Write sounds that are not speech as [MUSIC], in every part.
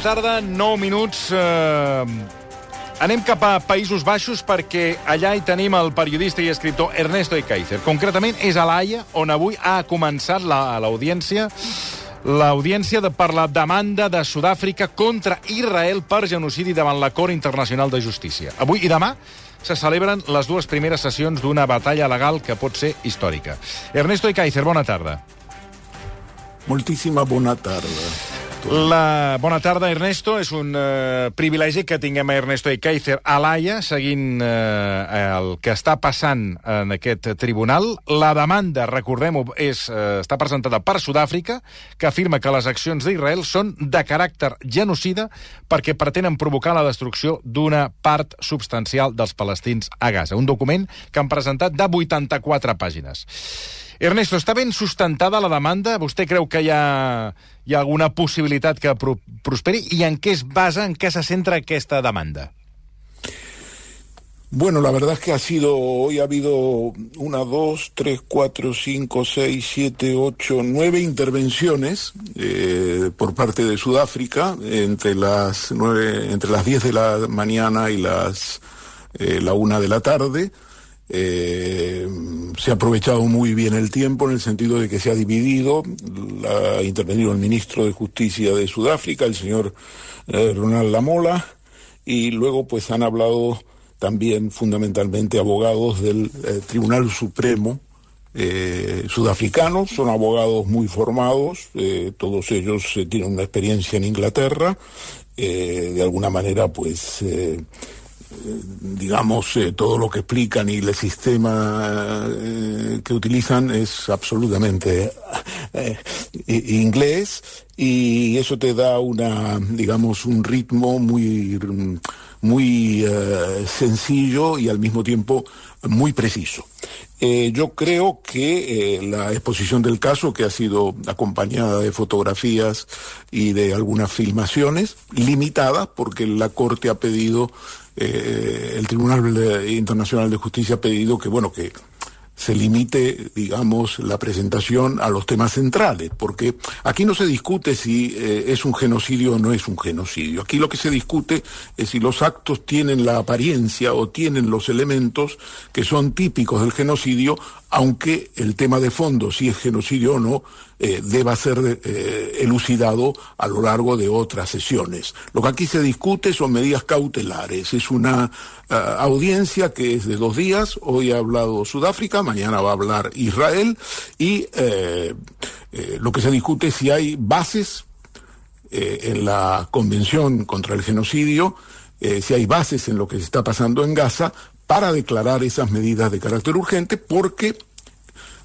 La tarda, 9 minuts. Eh... Anem cap a Països Baixos perquè allà hi tenim el periodista i escriptor Ernesto Ekaizer. Concretament és a l'Haia, on avui ha començat l'audiència l'audiència de, per la demanda de Sud-àfrica contra Israel per genocidi davant la Cort Internacional de Justícia. Avui i demà se celebren les dues primeres sessions d'una batalla legal que pot ser històrica. Ernesto Ekaizer, bona tarda. Moltíssima bona tarda. La... Bona tarda, Ernesto. És un eh, privilegi que tinguem a Ernesto Ekaizer a l'AIA, seguint eh, el que està passant en aquest tribunal. La demanda, recordem-ho, eh, està presentada per Sud-àfrica, que afirma que les accions d'Israel són de caràcter genocida perquè pretenen provocar la destrucció d'una part substancial dels palestins a Gaza. Un document que han presentat de 84 pàgines. Ernesto, està ben sustentada la demanda? Vostè creu que hi alguna possibilitat que pro prosperi? I en què es basa, en què se centra aquesta demanda? Bueno, la verdad es que ha sido, hoy ha habido una, dos, tres, cuatro, cinco, seis, siete, ocho, nueve intervenciones eh, por parte de Sudáfrica entre las nueve, entre las diez de la mañana y las eh, la una de la tarde. Eh, se ha aprovechado muy bien el tiempo en el sentido de que se ha dividido. Ha intervenido el ministro de Justicia de Sudáfrica, el señor eh, Ronald Lamola, y luego pues han hablado también fundamentalmente abogados del eh, Tribunal Supremo sudafricanos, son abogados muy formados, todos ellos tienen una experiencia en Inglaterra, de alguna manera pues digamos, eh, todo lo que explican y el sistema eh, que utilizan es absolutamente eh, inglés y eso te da una, digamos, un ritmo muy, muy sencillo y al mismo tiempo muy preciso. yo creo que la exposición del caso, que ha sido acompañada de fotografías y de algunas filmaciones, limitadas, porque la Corte ha pedido eh, el Tribunal Internacional de Justicia ha pedido que, bueno, que se limite, digamos, la presentación a los temas centrales, porque aquí no se discute si eh, es un genocidio o no es un genocidio. Aquí lo que se discute es si los actos tienen la apariencia o tienen los elementos que son típicos del genocidio, aunque el tema de fondo, si es genocidio o no, eh, deba ser eh, elucidado a lo largo de otras sesiones. Lo que aquí se discute son medidas cautelares. Es una uh, audiencia que es de dos días. Hoy ha hablado Sudáfrica, mañana va a hablar Israel y eh, eh, lo que se discute es si hay bases eh, en la Convención contra el Genocidio, si hay bases en lo que se está pasando en Gaza para declarar esas medidas de carácter urgente porque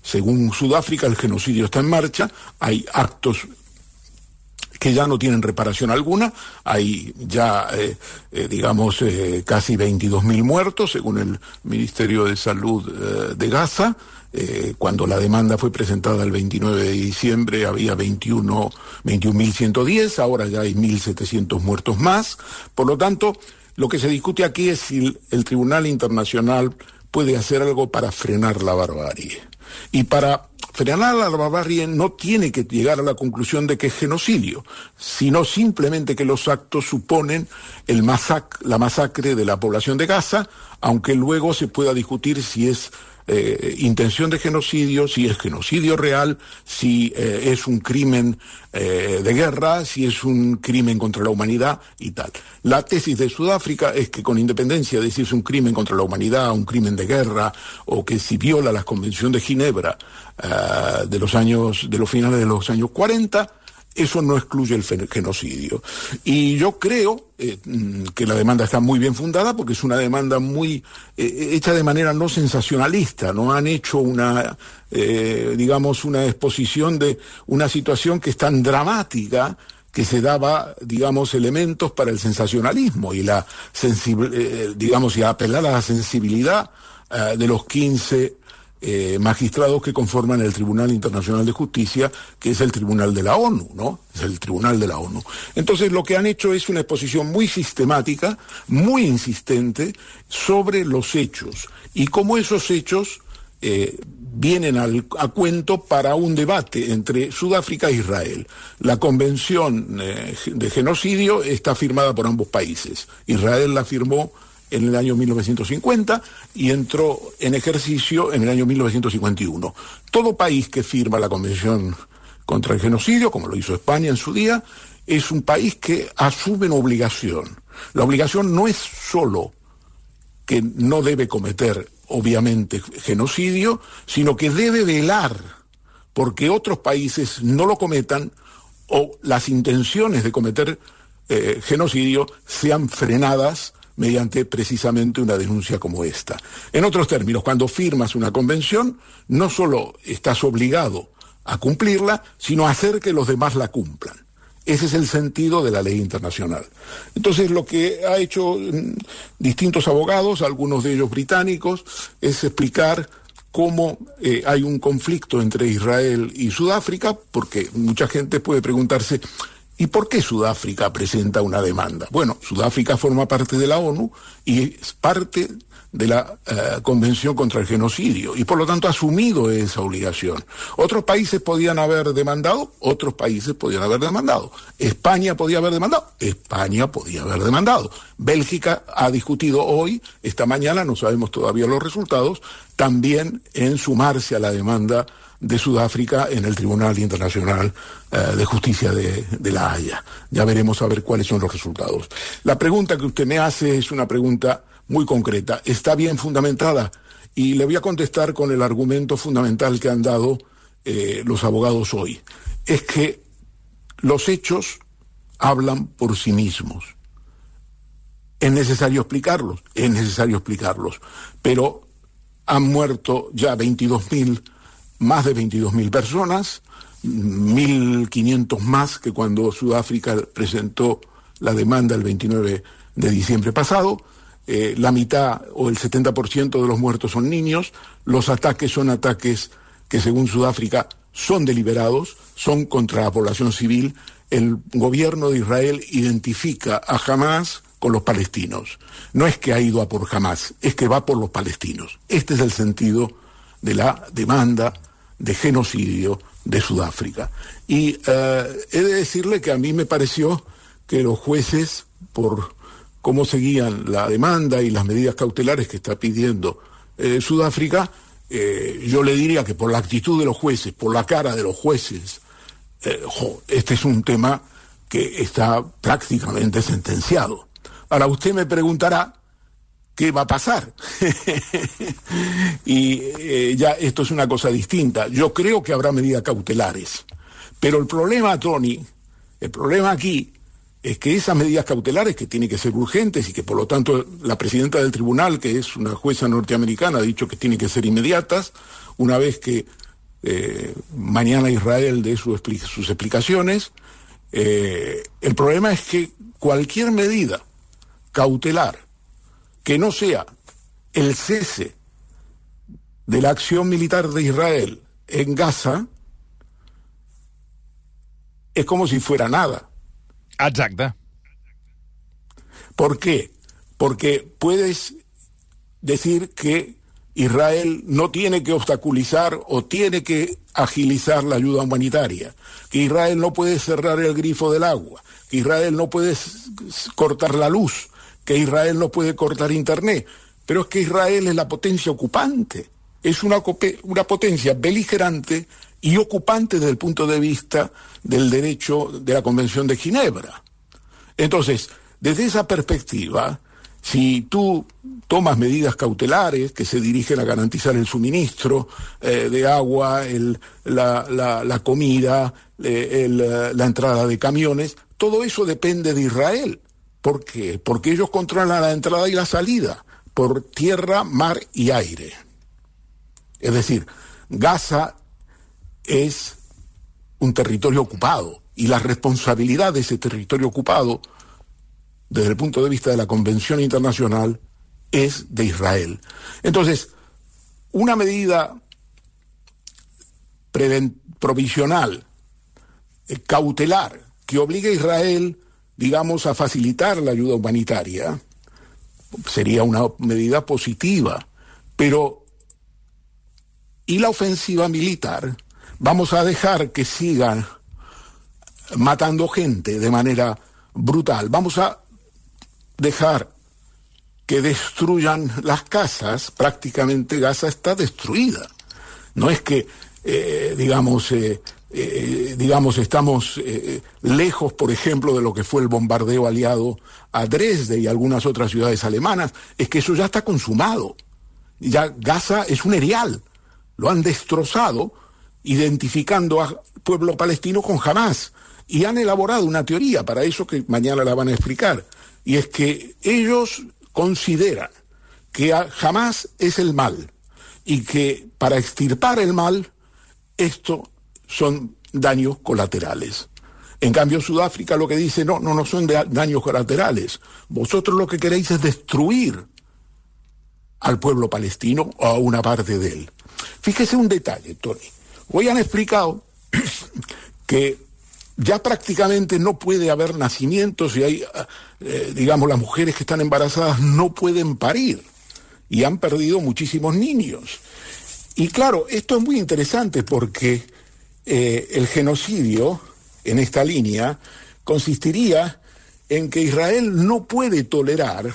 según Sudáfrica, el genocidio está en marcha, hay actos que ya no tienen reparación alguna, hay ya, eh, eh, digamos, eh, casi 22.000 muertos, según el Ministerio de Salud eh, de Gaza. Cuando la demanda fue presentada el 29 de diciembre había 21 21.110, ahora ya hay 1.700 muertos más. Por lo tanto, lo que se discute aquí es si el, Tribunal Internacional puede hacer algo para frenar la barbarie. Y para frenar la barbarie no tiene que llegar a la conclusión de que es genocidio, sino simplemente que los actos suponen el masac la masacre de la población de Gaza, aunque luego se pueda discutir si es eh, intención de genocidio, si es genocidio real, si eh, es un crimen eh, de guerra, si es un crimen contra la humanidad y tal. La tesis de Sudáfrica es que con independencia de si es un crimen contra la humanidad, un crimen de guerra, o que si viola la Convención de Ginebra de los años, de los finales de los años 40, eso no excluye el genocidio. Y yo creo eh, mm, que la demanda está muy bien fundada porque es una demanda muy eh, hecha de manera no sensacionalista. No han hecho una, eh, digamos, una exposición de una situación que es tan dramática que se daba, digamos, elementos para el sensacionalismo y la digamos, y apelar a la sensibilidad de los 15 eh, magistrados que conforman el Tribunal Internacional de Justicia, que es el Tribunal de la ONU, ¿no? Es el Tribunal de la ONU. Entonces lo que han hecho es una exposición muy sistemática, muy insistente sobre los hechos y cómo esos hechos eh, vienen a cuento para un debate entre Sudáfrica e Israel. La convención eh, de genocidio está firmada por ambos países. Israel la firmó en el año 1950 y entró en ejercicio en el año 1951. Todo país que firma la Convención contra el Genocidio, como lo hizo España en su día, es un país que asume una obligación. La obligación no es solo que no debe cometer, obviamente, genocidio, sino que debe velar porque otros países no lo cometan o las intenciones de cometer eh, genocidio sean frenadas mediante precisamente una denuncia como esta. En otros términos, cuando firmas una convención, no solo estás obligado a cumplirla, sino a hacer que los demás la cumplan. Ese es el sentido de la ley internacional. Entonces, lo que ha hecho mm, distintos abogados, algunos de ellos británicos, es explicar cómo eh, hay un conflicto entre Israel y Sudáfrica, porque mucha gente puede preguntarse, ¿Y por qué Sudáfrica presenta una demanda? Bueno, Sudáfrica forma parte de la ONU y es parte de la eh, Convención contra el Genocidio y por lo tanto ha asumido esa obligación. Otros países podían haber demandado, otros países podían haber demandado. España podía haber demandado, España podía haber demandado. Bélgica ha discutido hoy, esta mañana, no sabemos todavía los resultados, también en sumarse a la demanda de Sudáfrica en el Tribunal Internacional eh, de Justicia de, La Haya. Ya veremos a ver cuáles son los resultados. La pregunta que usted me hace es una pregunta muy concreta. ¿Está bien fundamentada? Y le voy a contestar con el argumento fundamental que han dado eh, los abogados hoy. Es que los hechos hablan por sí mismos. Es necesario explicarlos, es necesario explicarlos. Pero han muerto ya 22.000 más de 22.000 personas, 1.500 más que cuando Sudáfrica presentó la demanda el 29 de diciembre pasado. Eh, la mitad o el 70% de los muertos son niños. Los ataques son ataques que según Sudáfrica son deliberados, son contra la población civil. El gobierno de Israel identifica a Hamas con los palestinos. No es que ha ido a por Hamas, es que va por los palestinos. Este es el sentido de la demanda de genocidio de Sudáfrica. Y eh, he de decirle que a mí me pareció que los jueces, por cómo seguían la demanda y las medidas cautelares que está pidiendo eh, Sudáfrica, eh, yo le diría que por la actitud de los jueces, por la cara de los jueces, este es un tema que está prácticamente sentenciado. Ahora usted me preguntará, qué va a pasar. [LAUGHS] y eh, ya esto es una cosa distinta. Yo creo que habrá medidas cautelares. Pero el problema, Tony, el problema aquí es que esas medidas cautelares que tienen que ser urgentes y que por lo tanto la presidenta del tribunal, que es una jueza norteamericana, ha dicho que tienen que ser inmediatas, una vez que eh, mañana Israel dé sus explicaciones, eh, el problema es que cualquier medida cautelar que no sea el cese de la acción militar de Israel en Gaza, es como si fuera nada. Exacte. ¿Por qué? Porque puedes decir que Israel no tiene que obstaculizar o tiene que agilizar la ayuda humanitaria, que Israel no puede cerrar el grifo del agua, que Israel no puede cortar la luz, que Israel no puede cortar Internet, pero es que Israel es la potencia ocupante, es una, una potencia beligerante y ocupante desde el punto de vista del derecho de la Convención de Ginebra. Entonces, desde esa perspectiva, Si tú tomas medidas cautelares que se dirigen a garantizar el suministro eh, de agua, la, comida, eh, la entrada de camiones, todo eso depende de Israel. ¿Por qué? Porque ellos controlan la entrada y la salida por tierra, mar y aire. Es decir, Gaza es un territorio ocupado y la responsabilidad de ese territorio ocupado, desde el punto de vista de la Convención Internacional, es de Israel. Entonces, una medida provisional, eh, cautelar, que obligue a Israel, digamos, a facilitar la ayuda humanitaria, sería una medida positiva, pero ¿y la ofensiva militar? Vamos a dejar que sigan matando gente de manera brutal. Vamos a dejar que destruyan las casas. Prácticamente Gaza está destruida. No es que, eh, digamos, eh, eh, digamos, estamos lejos, por ejemplo, de lo que fue el bombardeo aliado a Dresde y algunas otras ciudades alemanas. Es que eso ya está consumado. Ya Gaza es un erial. Lo han destrozado identificando al pueblo palestino con Hamas. Y han elaborado una teoría para eso que mañana la van a explicar. Y es que ellos consideran que Hamas es el mal y que para extirpar el mal, esto son daños colaterales. En cambio, Sudáfrica lo que dice, no, no, no son daños colaterales. Vosotros lo que queréis es destruir al pueblo palestino o a una parte de él. Fíjese un detalle, Tony. Hoy han explicado [CLEARS THROAT] que ya prácticamente no puede haber nacimientos y hay, eh, digamos, las mujeres que están embarazadas no pueden parir y han perdido muchísimos niños. Y claro, esto es muy interesante porque eh, el genocidio en esta línea consistiría en que Israel no puede tolerar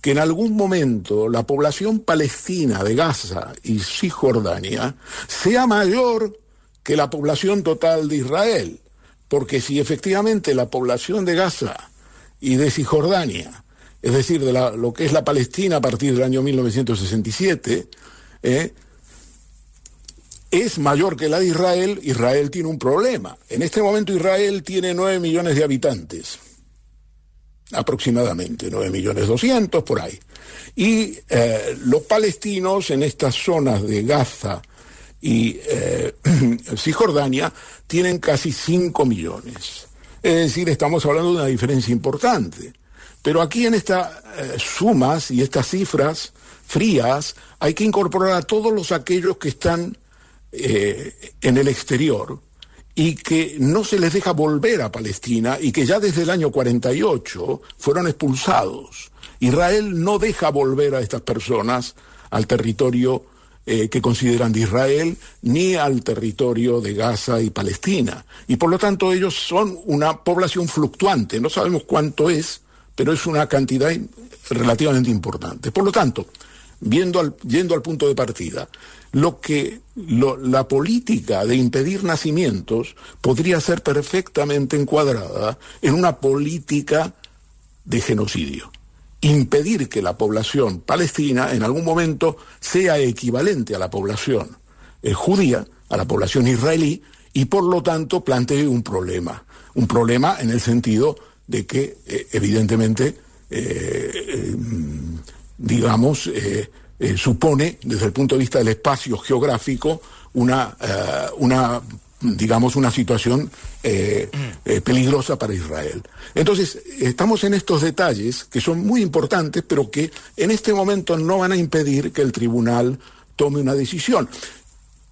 que en algún momento la población palestina de Gaza y Cisjordania sea mayor que la población total de Israel. Porque si efectivamente la población de Gaza y de Cisjordania, es decir, de lo que es la Palestina a partir del año 1967, eh, es mayor que la de Israel, Israel tiene un problema. En este momento Israel tiene 9 millones de habitantes aproximadamente, 9 millones 200 por ahí. Y eh, los palestinos en estas zonas de Gaza y eh, [CLEARS THROAT] Cisjordania tienen casi 5 millones. Es decir, estamos hablando de una diferencia importante. Pero aquí en estas eh, sumas y estas cifras frías hay que incorporar a todos los aquellos que están en el exterior y que no se les deja volver a Palestina y que ya desde el año 48 fueron expulsados. Israel no deja volver a estas personas al territorio eh, que consideran de Israel ni al territorio de Gaza y Palestina. Y por lo tanto ellos son una población fluctuante, no sabemos cuánto es, pero es una cantidad relativamente importante. Por lo tanto, viendo al, yendo al punto de partida, lo que la política de impedir nacimientos podría ser perfectamente encuadrada en una política de genocidio. Impedir que la población palestina en algún momento sea equivalente a la población eh, judía, a la población israelí, y por lo tanto plantee un problema. Un problema en el sentido de que, eh, evidentemente, eh, digamos, eh, supone, desde el punto de vista del espacio geográfico, una, eh, digamos, una situación eh, peligrosa para Israel. Entonces, estamos en estos detalles que son muy importantes, pero que en este momento no van a impedir que el tribunal tome una decisión.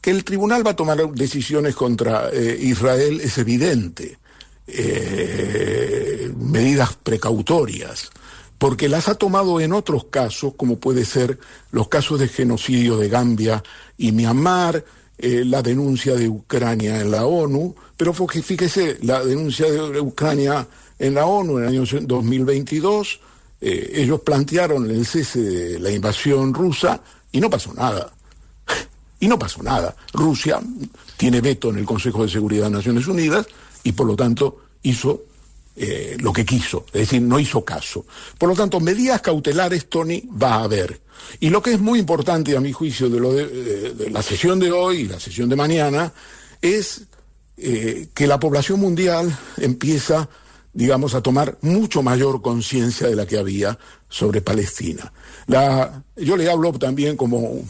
Que el tribunal va a tomar decisiones contra Israel es evidente. medidas precautorias porque las ha tomado en otros casos, como puede ser los casos de genocidio de Gambia y Myanmar, eh, la denuncia de Ucrania en la ONU, pero fíjese, la denuncia de Ucrania en la ONU en el año 2022, eh, ellos plantearon el cese de la invasión rusa y no pasó nada. [LAUGHS] Y no pasó nada. Rusia tiene veto en el Consejo de Seguridad de Naciones Unidas y por lo tanto hizo eh, lo que quiso, es decir, no hizo caso. Por lo tanto, medidas cautelares, Tony, va a haber. Y lo que es muy importante, a mi juicio, de, lo de, la sesión de hoy y la sesión de mañana, es eh, que la población mundial empieza, digamos, a tomar mucho mayor conciencia de la que había sobre Palestina. La, yo le hablo también como,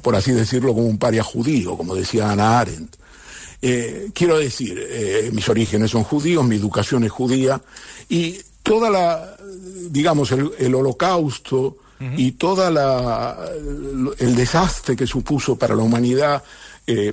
por así decirlo, como un paria judío, como decía Ana Arendt. Eh, quiero decir, eh, mis orígenes son judíos, mi educación es judía, y toda la, digamos, el, holocausto y toda la, el desastre que supuso para la humanidad, eh,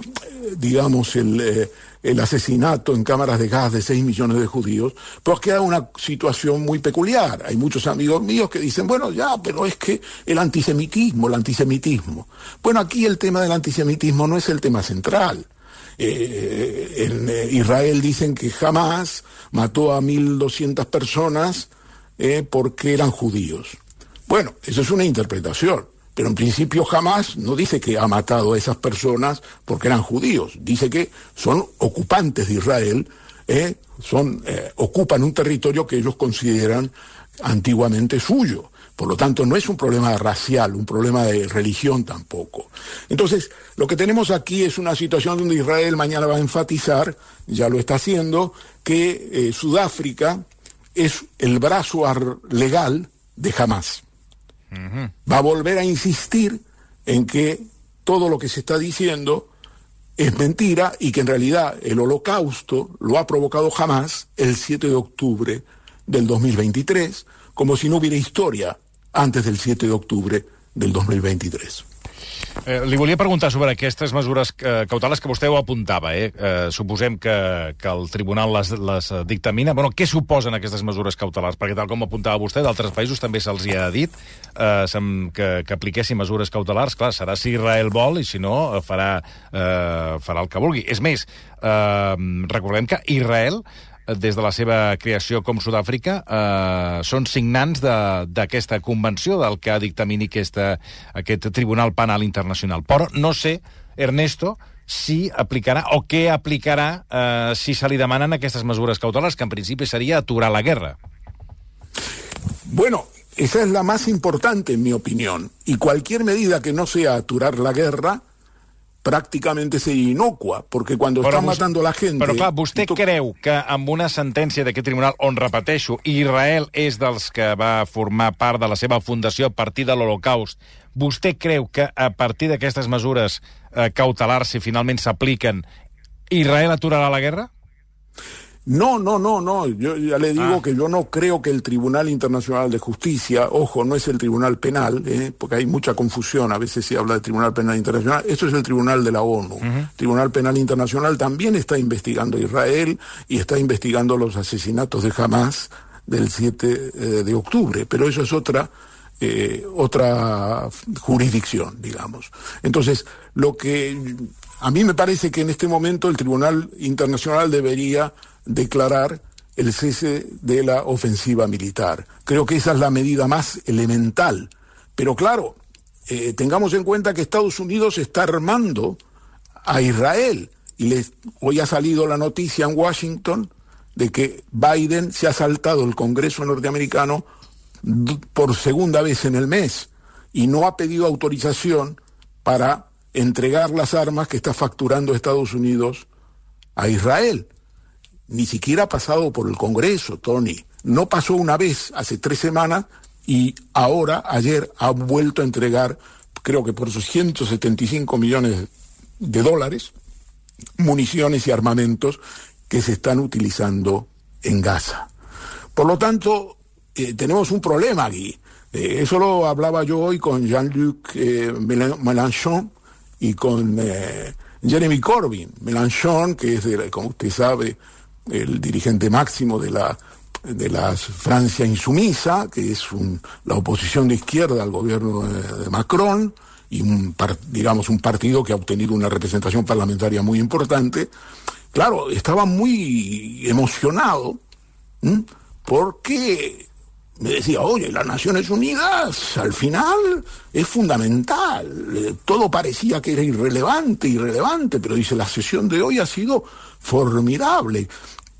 digamos, el, el asesinato en cámaras de gas de 6 millones de judíos, pues queda una situación muy peculiar. Hay muchos amigos míos que dicen, bueno, ya, pero es que el antisemitismo, el antisemitismo. Bueno, aquí el tema del antisemitismo no es el tema central. Eh, en eh, Israel dicen que jamás mató a 1.200 personas eh, porque eran judíos. Bueno, eso es una interpretación, pero en principio jamás no dice que ha matado a esas personas porque eran judíos, dice que son ocupantes de Israel, son, ocupan un territorio que ellos consideran antiguamente suyo. Por lo tanto, no es un problema racial, un problema de religión tampoco. Entonces, lo que tenemos aquí es una situación donde Israel mañana va a enfatizar, ya lo está haciendo, que eh, Sudáfrica es el brazo legal de Hamas. Va a volver a insistir en que todo lo que se está diciendo es mentira y que en realidad el holocausto lo ha provocado Hamas el 7 de octubre del 2023, como si no hubiera historia antes del 7 de octubre del 2023. Eh, li volia preguntar sobre aquestes mesures eh, cautelars que vostè ho apuntava. Eh? Eh, suposem que, que el tribunal les, les dictamina. Bueno, què suposen aquestes mesures cautelars? Perquè tal com apuntava vostè, d'altres països també se'ls ha dit eh, que, que apliquessin mesures cautelars. Clar, serà si Israel vol i si no eh, farà, eh, farà el que vulgui. És més, eh, recordem que Israel des de la seva creació com Sud-àfrica, eh, són signants d'aquesta convenció del que dictamini aquesta, aquest Tribunal Penal Internacional. Però no sé, Ernesto, si aplicarà o què aplicarà eh, si se li demanen aquestes mesures cautelars, que en principi seria aturar la guerra. Bueno, esa es la más importante en mi opinión. Y cualquier medida que no sea aturar la guerra pràcticament és inocua, perquè quan però estan matant la gent... Però clar, vostè tu... creu que amb una sentència d'aquest tribunal, on repeteixo, Israel és dels que va formar part de la seva fundació a partir de l'Holocaust, vostè creu que a partir d'aquestes mesures eh, cautelars, si finalment s'apliquen, Israel aturarà la guerra? No, no, no, no. Yo ya le digo ah. que yo no creo que el Tribunal Internacional de Justicia, ojo, no es el Tribunal Penal, ¿eh? porque hay mucha confusión, a veces se habla de Tribunal Penal Internacional, esto es el Tribunal de la ONU. Uh Tribunal Penal Internacional también está investigando a Israel y está investigando los asesinatos de Hamas del 7 eh, de octubre, pero eso es otra eh, otra jurisdicción, digamos. Entonces, lo que a mí me parece que en este momento el Tribunal Internacional debería declarar el cese de la ofensiva militar. Creo que esa es la medida más elemental. Pero claro, eh, tengamos en cuenta que Estados Unidos está armando a Israel. Y hoy ha salido la noticia en Washington de que Biden se ha saltado el Congreso norteamericano por segunda vez en el mes y no ha pedido autorización para entregar las armas que está facturando Estados Unidos a Israel ni siquiera ha pasado por el Congreso, Tony. No pasó una vez hace tres semanas y ahora, ayer, ha vuelto a entregar, creo que por sus 175 millones de dólares, municiones y armamentos que se están utilizando en Gaza. Por lo tanto, eh, tenemos un problema aquí. Eh, eso lo hablaba yo hoy con Jean-Luc eh, Mélenchon y con Jeremy Corbyn. Mélenchon, que es, como usted sabe, el dirigente máximo de la, de la Francia insumisa, que es la oposición de izquierda al gobierno de, Macron, y un, digamos un partido que ha obtenido una representación parlamentaria muy importante, claro, estaba muy emocionado porque me decía, oye, las Naciones Unidas al final es fundamental, eh, todo parecía que era irrelevante, irrelevante, pero dice, la sesión de hoy ha sido formidable.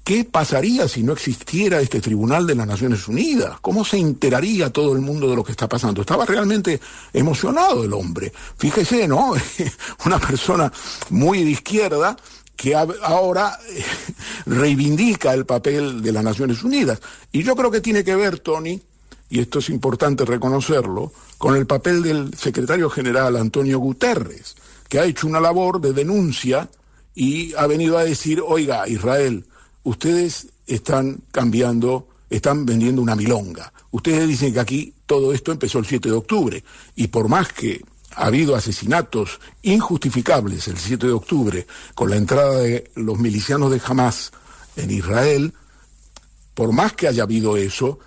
¿Qué pasaría si no existiera este Tribunal de las Naciones Unidas? ¿Cómo se enteraría todo el mundo de lo que está pasando? Estaba realmente emocionado el hombre. Fíjese, ¿no? [LAUGHS] Una persona muy de izquierda que ahora eh, [LAUGHS] reivindica el papel de las Naciones Unidas. Y yo creo que tiene que ver, Tony, y esto es importante reconocerlo, con el papel del secretario general Antonio Guterres, que ha hecho una labor de denuncia y ha venido a decir, oiga, Israel, ustedes están cambiando, están vendiendo una milonga. Ustedes dicen que aquí todo esto empezó el 7 de octubre y por más que ha habido asesinatos injustificables el 7 de octubre con la entrada de los milicianos de Hamas en Israel, por más que haya habido eso,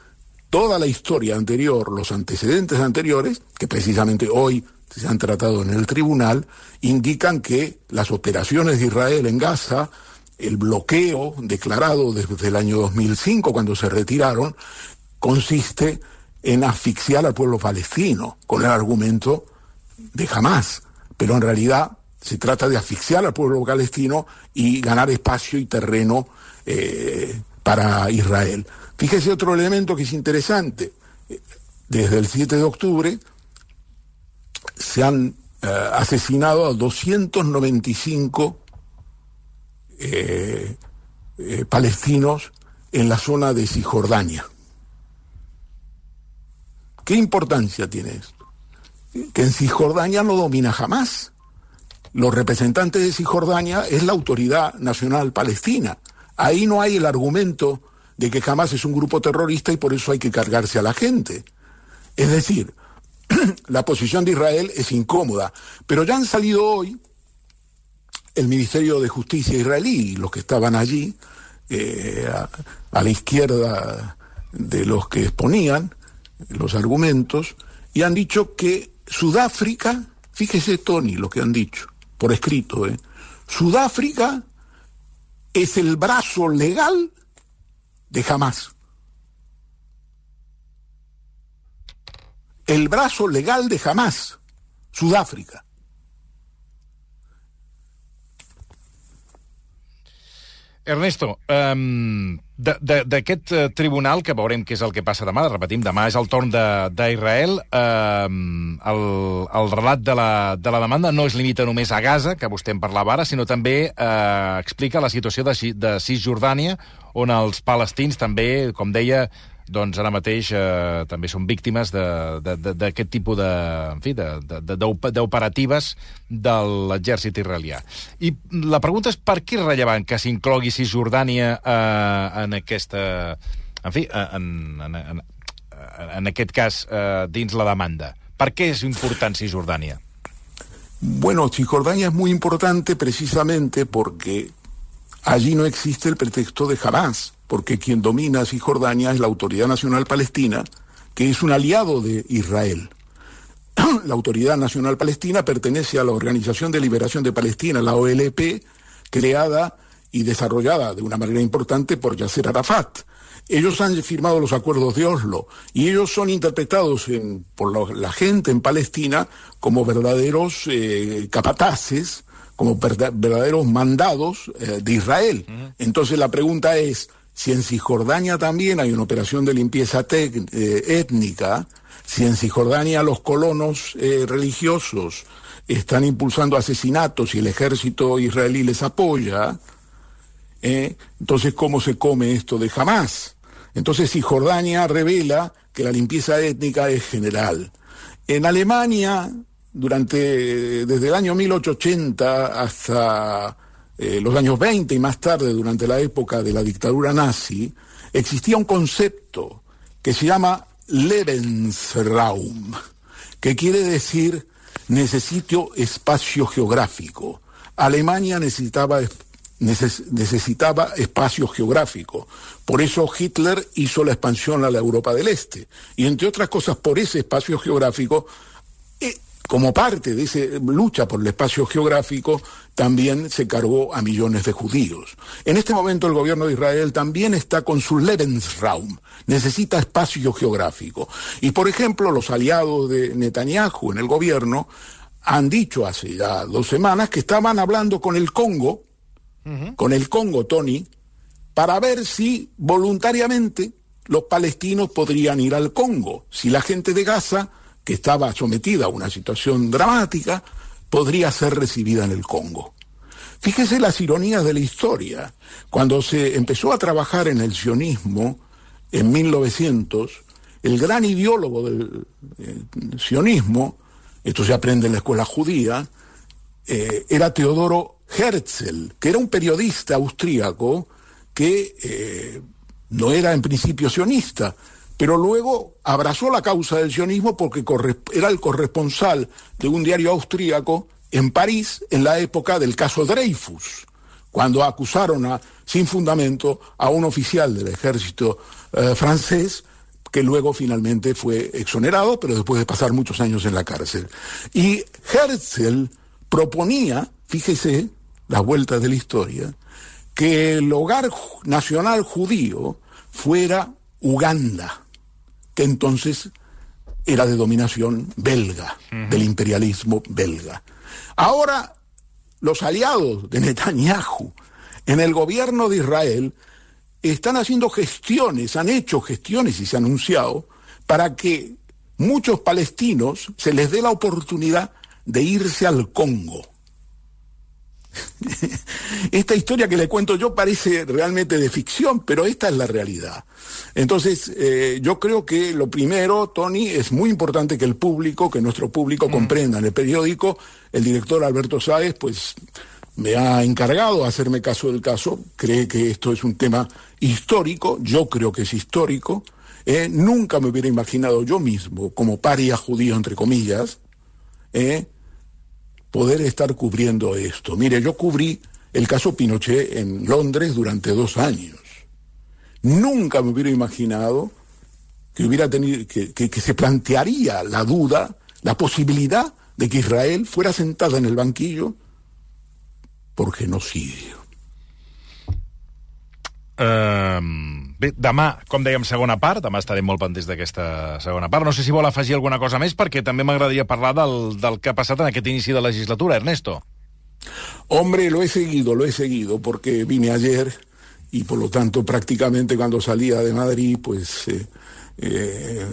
toda la historia anterior, los antecedentes anteriores, que precisamente hoy se han tratado en el tribunal, indican que las operaciones de Israel en Gaza el bloqueo declarado desde el año 2005, cuando se retiraron, consiste en asfixiar al pueblo palestino con el argumento de jamás. Pero en realidad se trata de asfixiar al pueblo palestino y ganar espacio y terreno eh, para Israel. Fíjese otro elemento que es interesante. Desde el 7 de octubre se han eh, asesinado a 295 eh, palestinos en la zona de Cisjordania. ¿Qué importancia tiene esto? Que en Cisjordania no domina jamás. Los representantes de Cisjordania es la autoridad nacional palestina. Ahí no hay el argumento de que jamás es un grupo terrorista y por eso hay que cargarse a la gente. Es decir, [CLEARS THROAT] la posición de Israel es incómoda, pero ya han salido hoy el Ministerio de Justicia israelí, los que estaban allí, eh, a, la izquierda de los que exponían los argumentos, y han dicho que Sudáfrica, fíjese Tony lo que han dicho, por escrito, ¿eh? Sudáfrica es el brazo legal de Hamas. El brazo legal de Hamas, Sudáfrica. Ernesto, um, d'aquest uh, tribunal, que veurem què és el que passa demà, repetim, demà és el torn d'Israel, um, el, el relat de la, de la demanda no es limita només a Gaza, que vostè en parlava ara, sinó també uh, explica la situació de, de Cisjordània, on els palestins també, com deia, doncs ara mateix eh, també són víctimes d'aquest tipus de, en fi, d'operatives de, de, l'exèrcit israelià. I la pregunta és per què és rellevant que s'inclogui Cisjordània eh, en aquesta... En fi, en, en, en, en aquest cas, eh, dins la demanda. Per què es important Cisjordània? Bueno, Cisjordania es muy importante precisamente porque allí no existe el pretexto de Hamas porque quien domina Cisjordania es la Autoridad Nacional Palestina, que es un aliado de Israel. [CLEARS THROAT] la Autoridad Nacional Palestina pertenece a la Organización de Liberación de Palestina, la OLP, creada y desarrollada de una manera importante por Yasser Arafat. Ellos han firmado los acuerdos de Oslo y ellos son interpretados por la, gente en Palestina como verdaderos eh, capataces, como verdaderos mandados eh, de Israel. Entonces la pregunta es, si en Cisjordania también hay una operación de limpieza eh, étnica, si en Cisjordania los colonos eh, religiosos están impulsando asesinatos y el ejército israelí les apoya, eh, entonces ¿cómo se come esto de jamás? Entonces Cisjordania revela que la limpieza étnica es general. En Alemania, durante desde el año 1880 hasta eh, los años 20 y más tarde, durante la época de la dictadura nazi, existía un concepto que se llama Lebensraum, que quiere decir necesito espacio geográfico. Alemania necesitaba, necesitaba espacio geográfico. Por eso Hitler hizo la expansión a la Europa del Este. Y entre otras cosas, por ese espacio geográfico, como parte de esa lucha por el espacio geográfico, también se cargó a millones de judíos. En este momento el gobierno de Israel también está con su Lebensraum, necesita espacio geográfico. Y por ejemplo, los aliados de Netanyahu en el gobierno han dicho hace ya dos semanas que estaban hablando con el Congo, con el Congo, Tony, para ver si voluntariamente los palestinos podrían ir al Congo, si la gente de Gaza, que estaba sometida a una situación dramática, podría ser recibida en el Congo. Fíjese las ironías de la historia. Cuando se empezó a trabajar en el sionismo en 1900, el gran ideólogo del eh, sionismo, esto se aprende en la escuela judía, eh, era Teodoro Herzl, que era un periodista austríaco que eh, no era en principio sionista, pero luego abrazó la causa del sionismo porque era el corresponsal de un diario austríaco en París en la época del caso Dreyfus, cuando acusaron a, sin fundamento a un oficial del ejército eh, francés que luego finalmente fue exonerado, pero después de pasar muchos años en la cárcel. Y Herzl proponía, fíjese, las vueltas de la historia, que el hogar nacional judío fuera Uganda, que entonces era de dominación belga, del imperialismo belga. Ahora, los aliados de Netanyahu en el gobierno de Israel están haciendo gestiones, han hecho gestiones y se ha anunciado para que muchos palestinos se les dé la oportunidad de irse al Congo. [LAUGHS] esta historia que le cuento yo parece realmente de ficción, pero esta es la realidad. Entonces, eh, yo creo que lo primero, Tony, es muy importante que el público, que nuestro público mm. comprenda. En el periódico, el director Alberto Sáez, pues me ha encargado de hacerme caso del caso, cree que esto es un tema histórico, yo creo que es histórico, eh, nunca me hubiera imaginado yo mismo, como paria judío, entre comillas, eh, poder estar cubriendo esto. Mire, yo cubrí el caso Pinochet en Londres durante dos años. Nunca me hubiera imaginado que hubiera tenido, que, se plantearía la duda, la posibilidad de que Israel fuera sentada en el banquillo por genocidio. Um, Bé, demà, com dèiem, segona part, demà estarem molt pendents d'aquesta segona part. No sé si vol afegir alguna cosa més, perquè també m'agradaria parlar del, del que ha passat en aquest inici de legislatura, Ernesto. Hombre, lo he seguido, lo he seguido, porque vine ayer y por lo tanto prácticamente cuando salía de Madrid, pues eh, eh,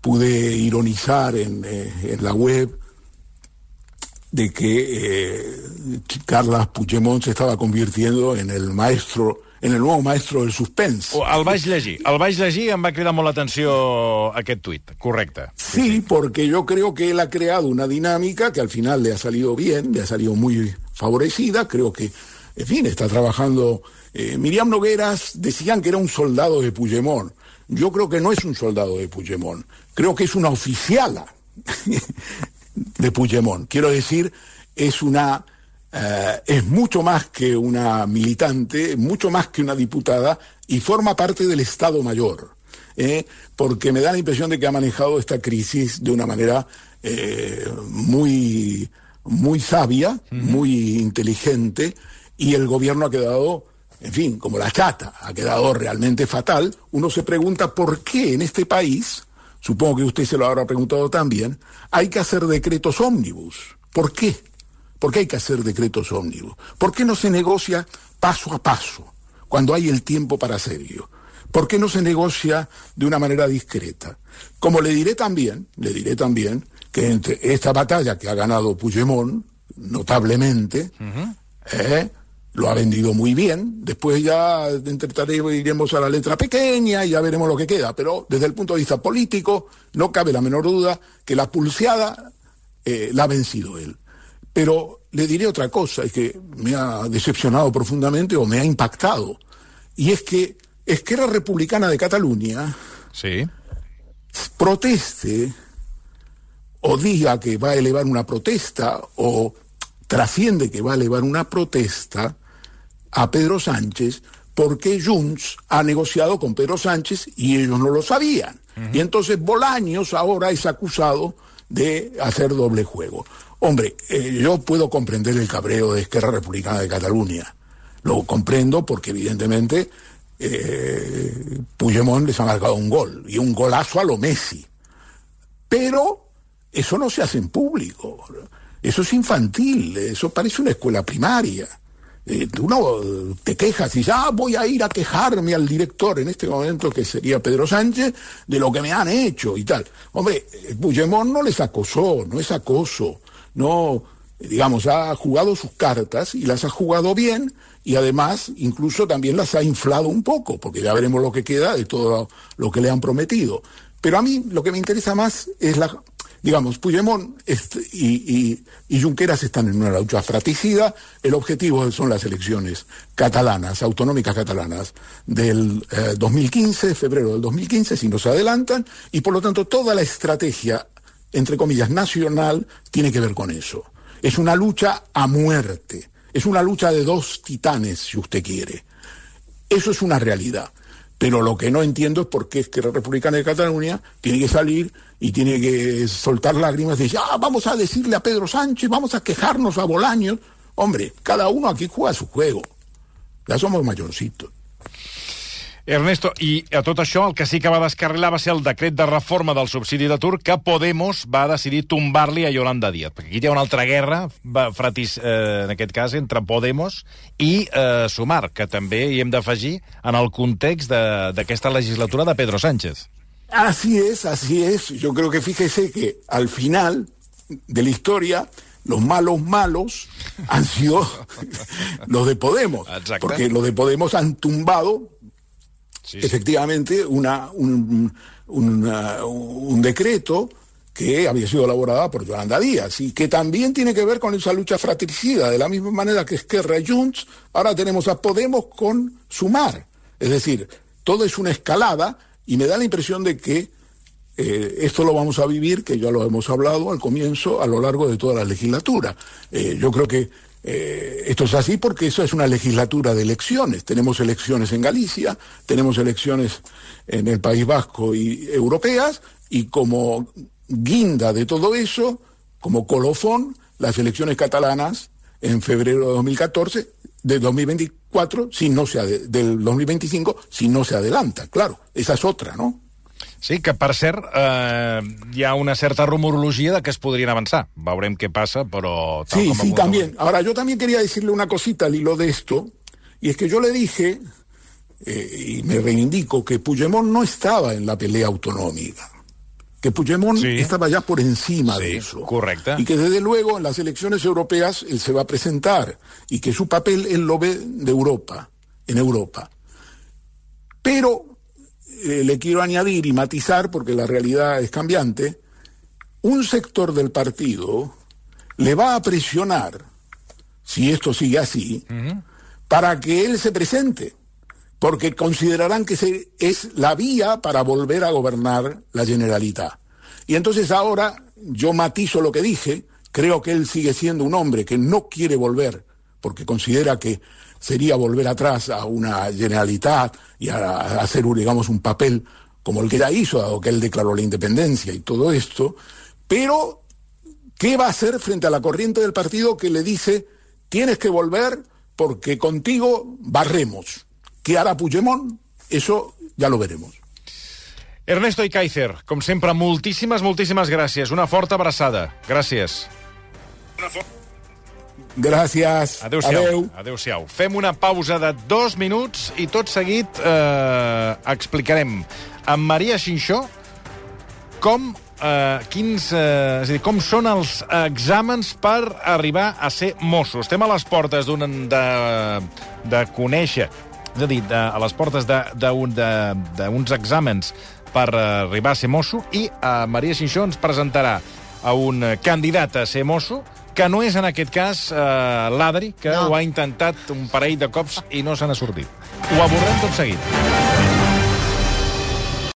pude ironizar en, eh, en, la web de que Carles Puigdemont se estaba convirtiendo en el maestro en el nuevo maestro del suspense. El vaig llegir. El vaig llegir em va cridar molt l'atenció aquest tuit. Correcte. Sí, sí, porque yo creo que él ha creado una dinámica que al final le ha salido bien, le ha salido muy favorecida. Creo que, en fin, está trabajando... Eh, Miriam Nogueras decían que era un soldado de Puigdemont. Yo creo que no es un soldado de Puigdemont. Creo que es una oficiala [LAUGHS] de Puigdemont. Quiero decir, es una eh, es mucho más que una militante, mucho más que una diputada y forma parte del Estado Mayor. ¿eh? porque me da la impresión de que ha manejado esta crisis de una manera eh, muy, muy sabia, muy inteligente, y el gobierno ha quedado, en fin, como la chata, ha quedado realmente fatal. Uno se pregunta por qué en este país, supongo que usted se lo habrá preguntado también, hay que hacer decretos ómnibus. ¿Por qué? ¿Por qué hay que hacer decretos ómnibus? ¿Por qué no se negocia paso a paso, cuando hay el tiempo para hacerlo? ¿Por qué no se negocia de una manera discreta? Como le diré también, le diré también que entre esta batalla que ha ganado Puigdemont, notablemente, eh, lo ha vendido muy bien. Después ya intentaremos iremos a la letra pequeña y ya veremos lo que queda. Pero desde el punto de vista político, no cabe la menor duda que la pulseada eh, la ha vencido él. Pero le diré otra cosa, es que me ha decepcionado profundamente o me ha impactado. Y es que Esquerra Republicana de Cataluña sí. proteste o diga que va a elevar una protesta o trasciende que va a elevar una protesta a Pedro Sánchez porque Junts ha negociado con Pedro Sánchez y ellos no lo sabían. Y entonces Bolaños ahora es acusado de hacer doble juego. Hombre, eh, yo puedo comprender el cabreo de Esquerra Republicana de Cataluña. Lo comprendo porque evidentemente eh, Puigdemont les ha marcado un gol y un golazo a lo Messi. Pero eso no se hace en público. Eso es infantil, eso parece una escuela primaria. eh, tú no te quejas y ya voy a ir a quejarme al director en este momento, que sería Pedro Sánchez, de lo que me han hecho y tal. Hombre, Puigdemont no les acosó, no es acoso, no, digamos, ha jugado sus cartas y las ha jugado bien y además incluso también las ha inflado un poco, porque ya veremos lo que queda de todo lo que le han prometido. Pero a mí lo que me interesa más es la digamos, Puigdemont y, Junqueras están en una lucha fratricida. El objetivo son las elecciones catalanas, autonómicas catalanas, del 2015, eh, febrero del 2015, si no se adelantan, y por lo tanto toda la estrategia, entre comillas, nacional, tiene que ver con eso. Es una lucha a muerte. Es una lucha de dos titanes, si usted quiere. Eso es una realidad. Pero lo que no entiendo es por qué es que la Republicana de Cataluña tiene que salir y tiene que soltar lágrimas y decir, ah, vamos a decirle a Pedro Sánchez, vamos a quejarnos a Bolaños. Hombre, cada uno aquí juega su juego. Ya somos mayorcitos. Ernesto, i a tot això el que sí que va descarrilar va ser el decret de reforma del subsidi d'atur que Podemos va decidir tombar-li a Yolanda Díaz. Perquè aquí hi ha una altra guerra, fratis, eh, en aquest cas, entre Podemos i eh, Sumar, que també hi hem d'afegir en el context d'aquesta legislatura de Pedro Sánchez. Así es, así es. Yo creo que fíjese que al final de la historia los malos malos han sido [LAUGHS] los de Podemos. Exacte. Porque los de Podemos han tumbado efectivamente una, un, una, un decreto que había sido elaborada por Yolanda Díaz y que también tiene que ver con esa lucha fratricida, de la misma manera que Esquerra y Junts, ahora tenemos a Podemos con Sumar. Es decir, todo es una escalada y me da la impresión de que eh, esto lo vamos a vivir, que ya lo hemos hablado al comienzo, a lo largo de toda la legislatura. Eh, yo creo que eh, esto es así porque eso es una legislatura de elecciones. Tenemos elecciones en Galicia, tenemos elecciones en el País Vasco y europeas, y como guinda de todo eso, como colofón, las elecciones catalanas en febrero de 2014, de 2024, si no del 2025, si no se adelanta, claro. Esa es otra, ¿no? Sí, que per cert, eh, hi ha una certa rumorologia de que es podrien avançar. Veurem què passa, però... Tal sí, sí, también. Ahora, yo también quería decirle una cosita al hilo de esto, y es que yo le dije, eh, y me reivindico, que Puigdemont no estaba en la pelea autonómica que Puigdemont sí. estaba ya por encima sí, de eso. Correcte. Y que desde luego en las elecciones europeas él se va a presentar y que su papel él lo ve de Europa, en Europa. Pero eh, le quiero añadir y matizar, porque la realidad es cambiante, un sector del partido le va a presionar, si esto sigue así, uh -huh. para que él se presente porque considerarán que se, es la vía para volver a gobernar la Generalitat. Y entonces ahora yo matizo lo que dije, creo que él sigue siendo un hombre que no quiere volver, porque considera que sería volver atrás a una Generalitat y a, a hacer, digamos, un papel como el que ya hizo, dado que él declaró la independencia y todo esto, pero ¿qué va a hacer frente a la corriente del partido que le dice, tienes que volver porque contigo barremos? Què harà Puigdemont? Eso ja lo veremos. Ernesto i Kaiser, com sempre, moltíssimes, moltíssimes gràcies. Una forta abraçada. Gràcies. Gràcies. Adéu-siau. Adéu. Adéu-siau. Fem una pausa de dos minuts i tot seguit eh, explicarem amb Maria Xinxó com eh, quins, eh, és a dir, com són els exàmens per arribar a ser mosso. Estem a les portes d'un de, de conèixer és a dir, de, a les portes d'uns exàmens per arribar a ser mosso, i eh, Maria Xinxó ens presentarà a un candidat a ser mosso, que no és en aquest cas eh, l'Adri, que no. ho ha intentat un parell de cops i no se n'ha sortit. Ho abordem tot seguit.